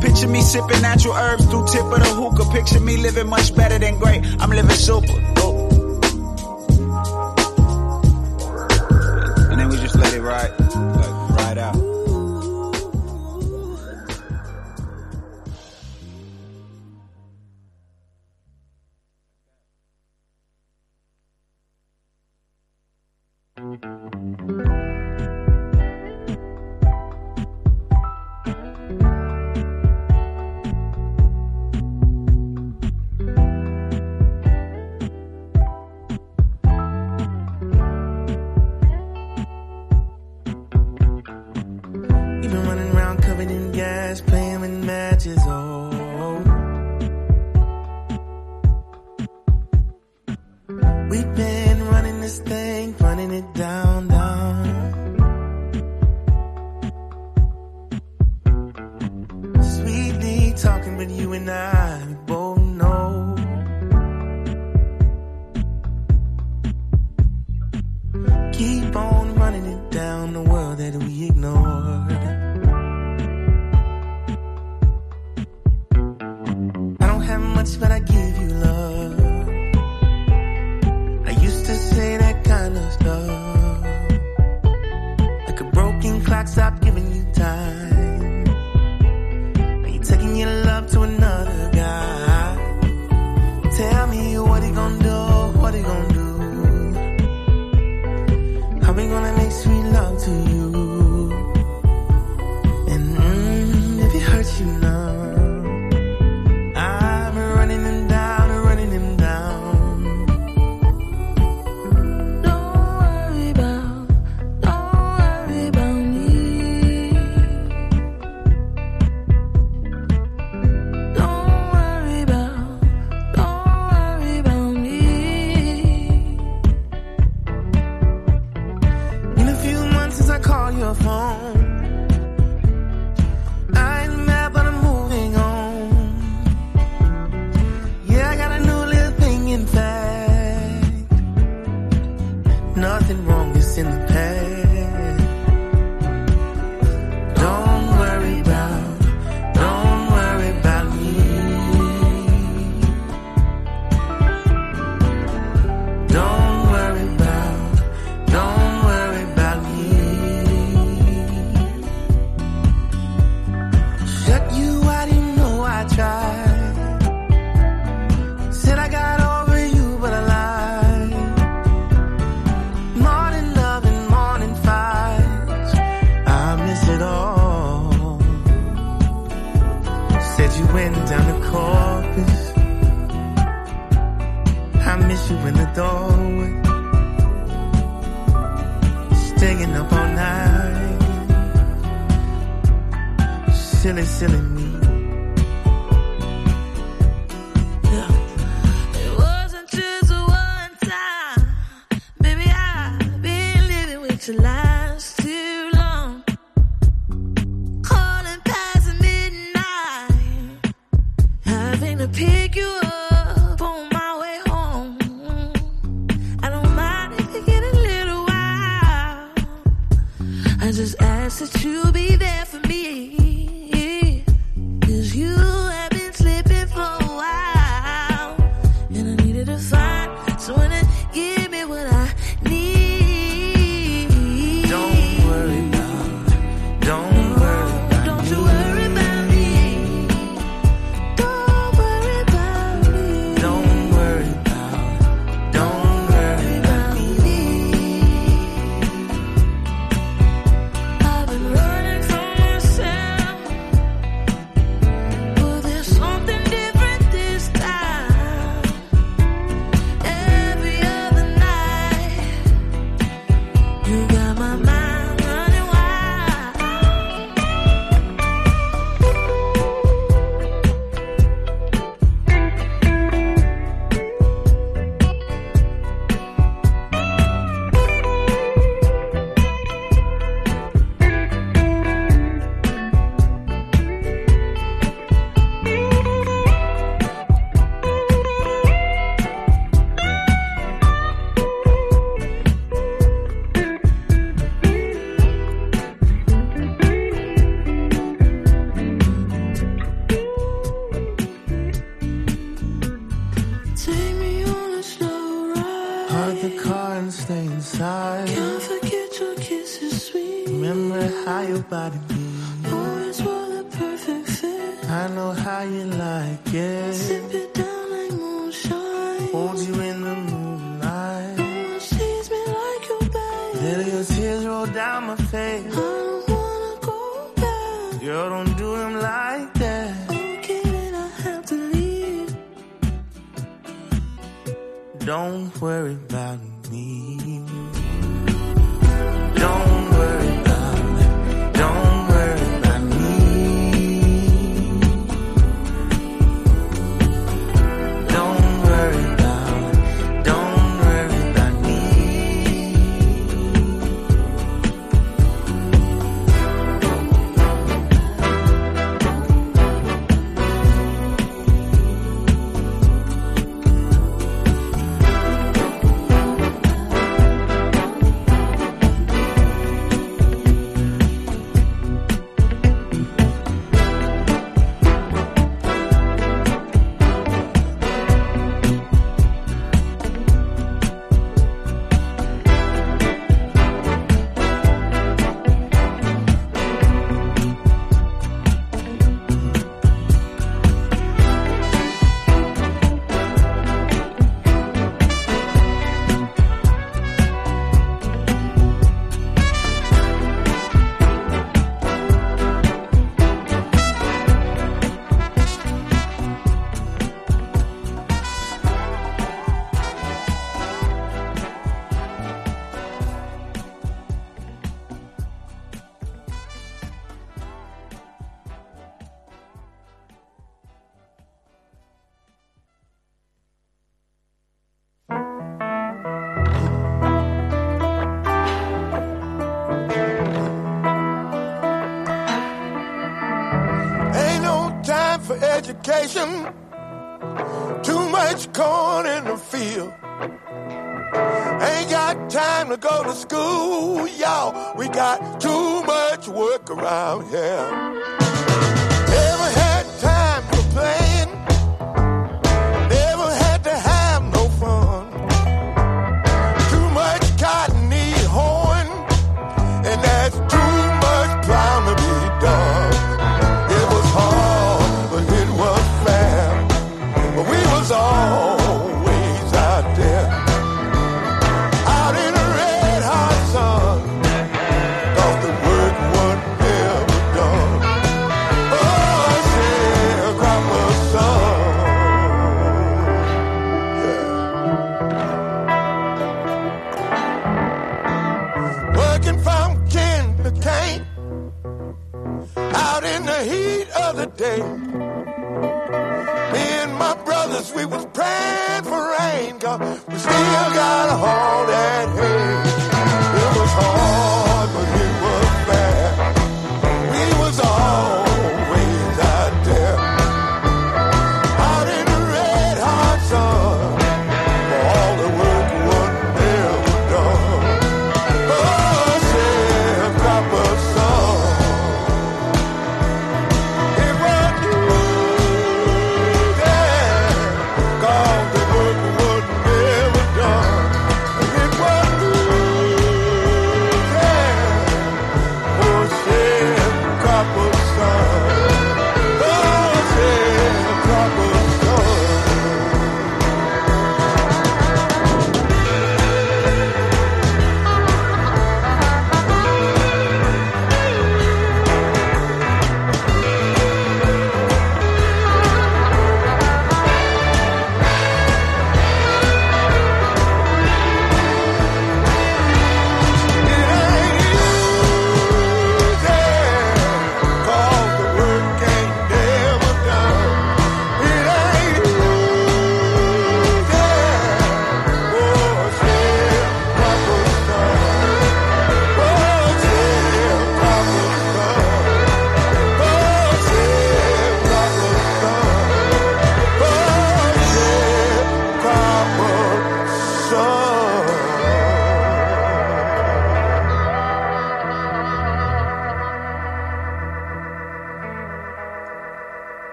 Speaker 19: Picture me sipping natural herbs through tip of the hookah. Picture me living much better than great. I'm living super. Ooh. And then we just let it ride,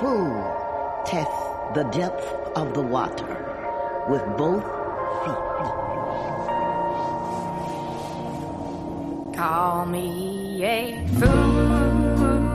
Speaker 21: Who tests the depth of the water with both feet?
Speaker 22: Call me a fool.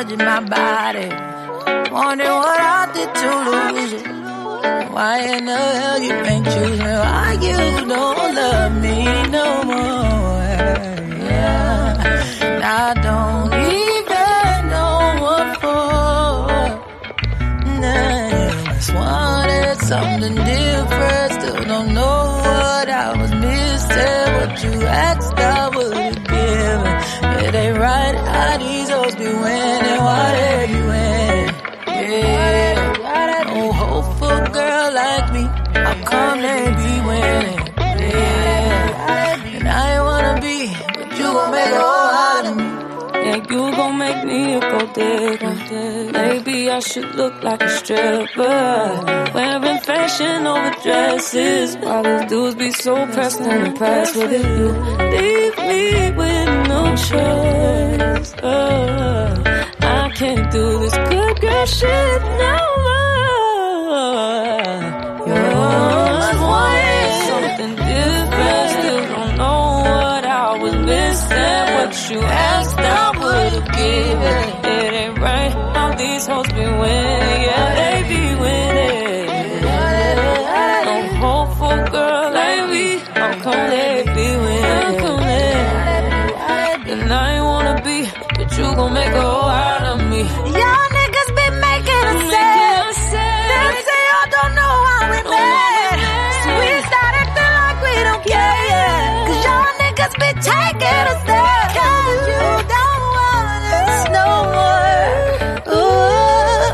Speaker 20: Judging my body. Wondering what I did to lose you. Why in the hell you ain't choose me? Why you don't love me no more? Yeah. I don't even know what for. Nah, just wanted something different. Still don't know what I was missing. What you asked, I have given. It ain't right how these hoes be winning. Why they be winning? Yeah. No hope for a girl like me. How come they be winning? Yeah. And I ain't wanna be, but you gon' make a whole out of me.
Speaker 22: Yeah, you gon' make me a gold digger. Maybe I should look like a stripper. Wearing fashion over dresses. Why these dudes be so pressed and impressed with it? You leave me with choice. Uh, I can't do this good girl shit no more. You always wanted something different. Still don't know what I was missing. What you asked, I would've given. It ain't right how these hoes be winning. Yeah, gon' make a hoe out of me.
Speaker 20: Y'all niggas be making us sad. They say y'all don't know how we oh, mad. So we start acting like we don't care, yeah. Cause y'all niggas be taking us there. Cause you don't want us no more. Ooh,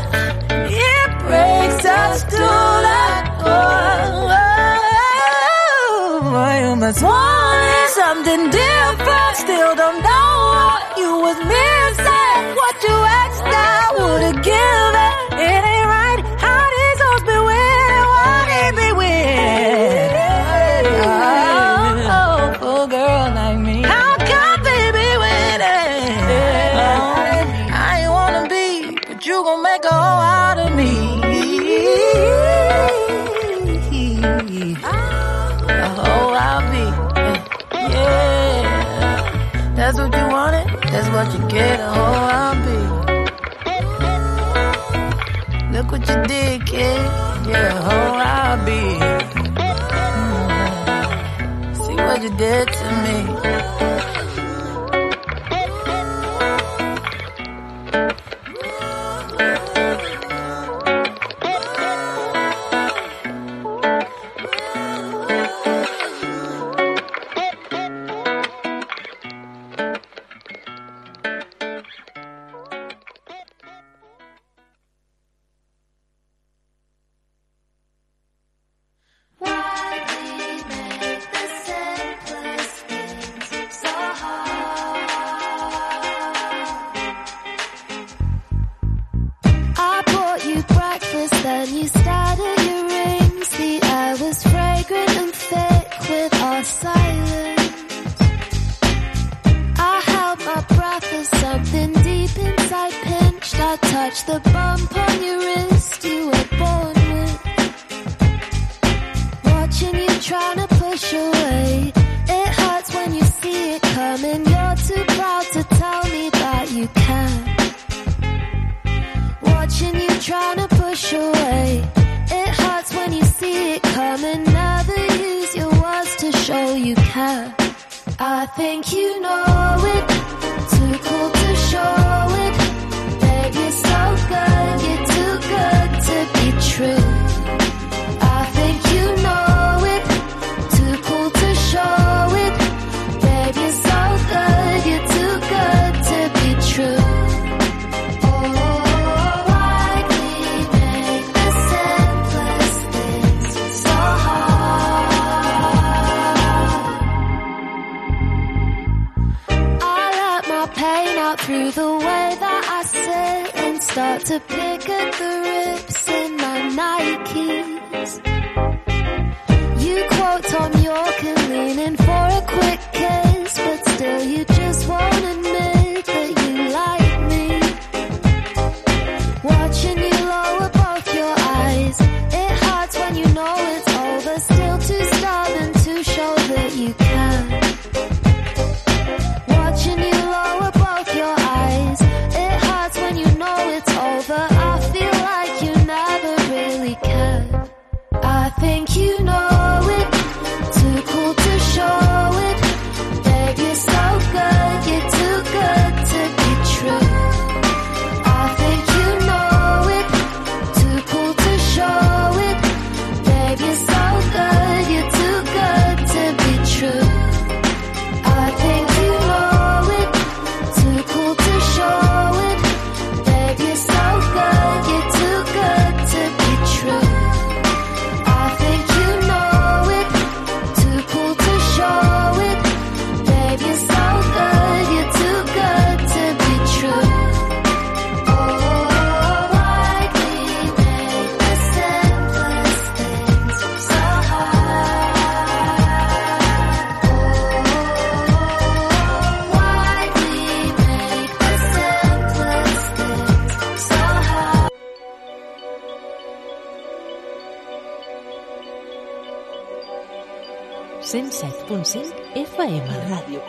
Speaker 20: it breaks us to the core. You must want something different. Still don't know That's what you wanted. That's what you get. A hoe I'll be. Look what you did, kid. Yeah, a hoe I'll be. Mm. See what you did to me.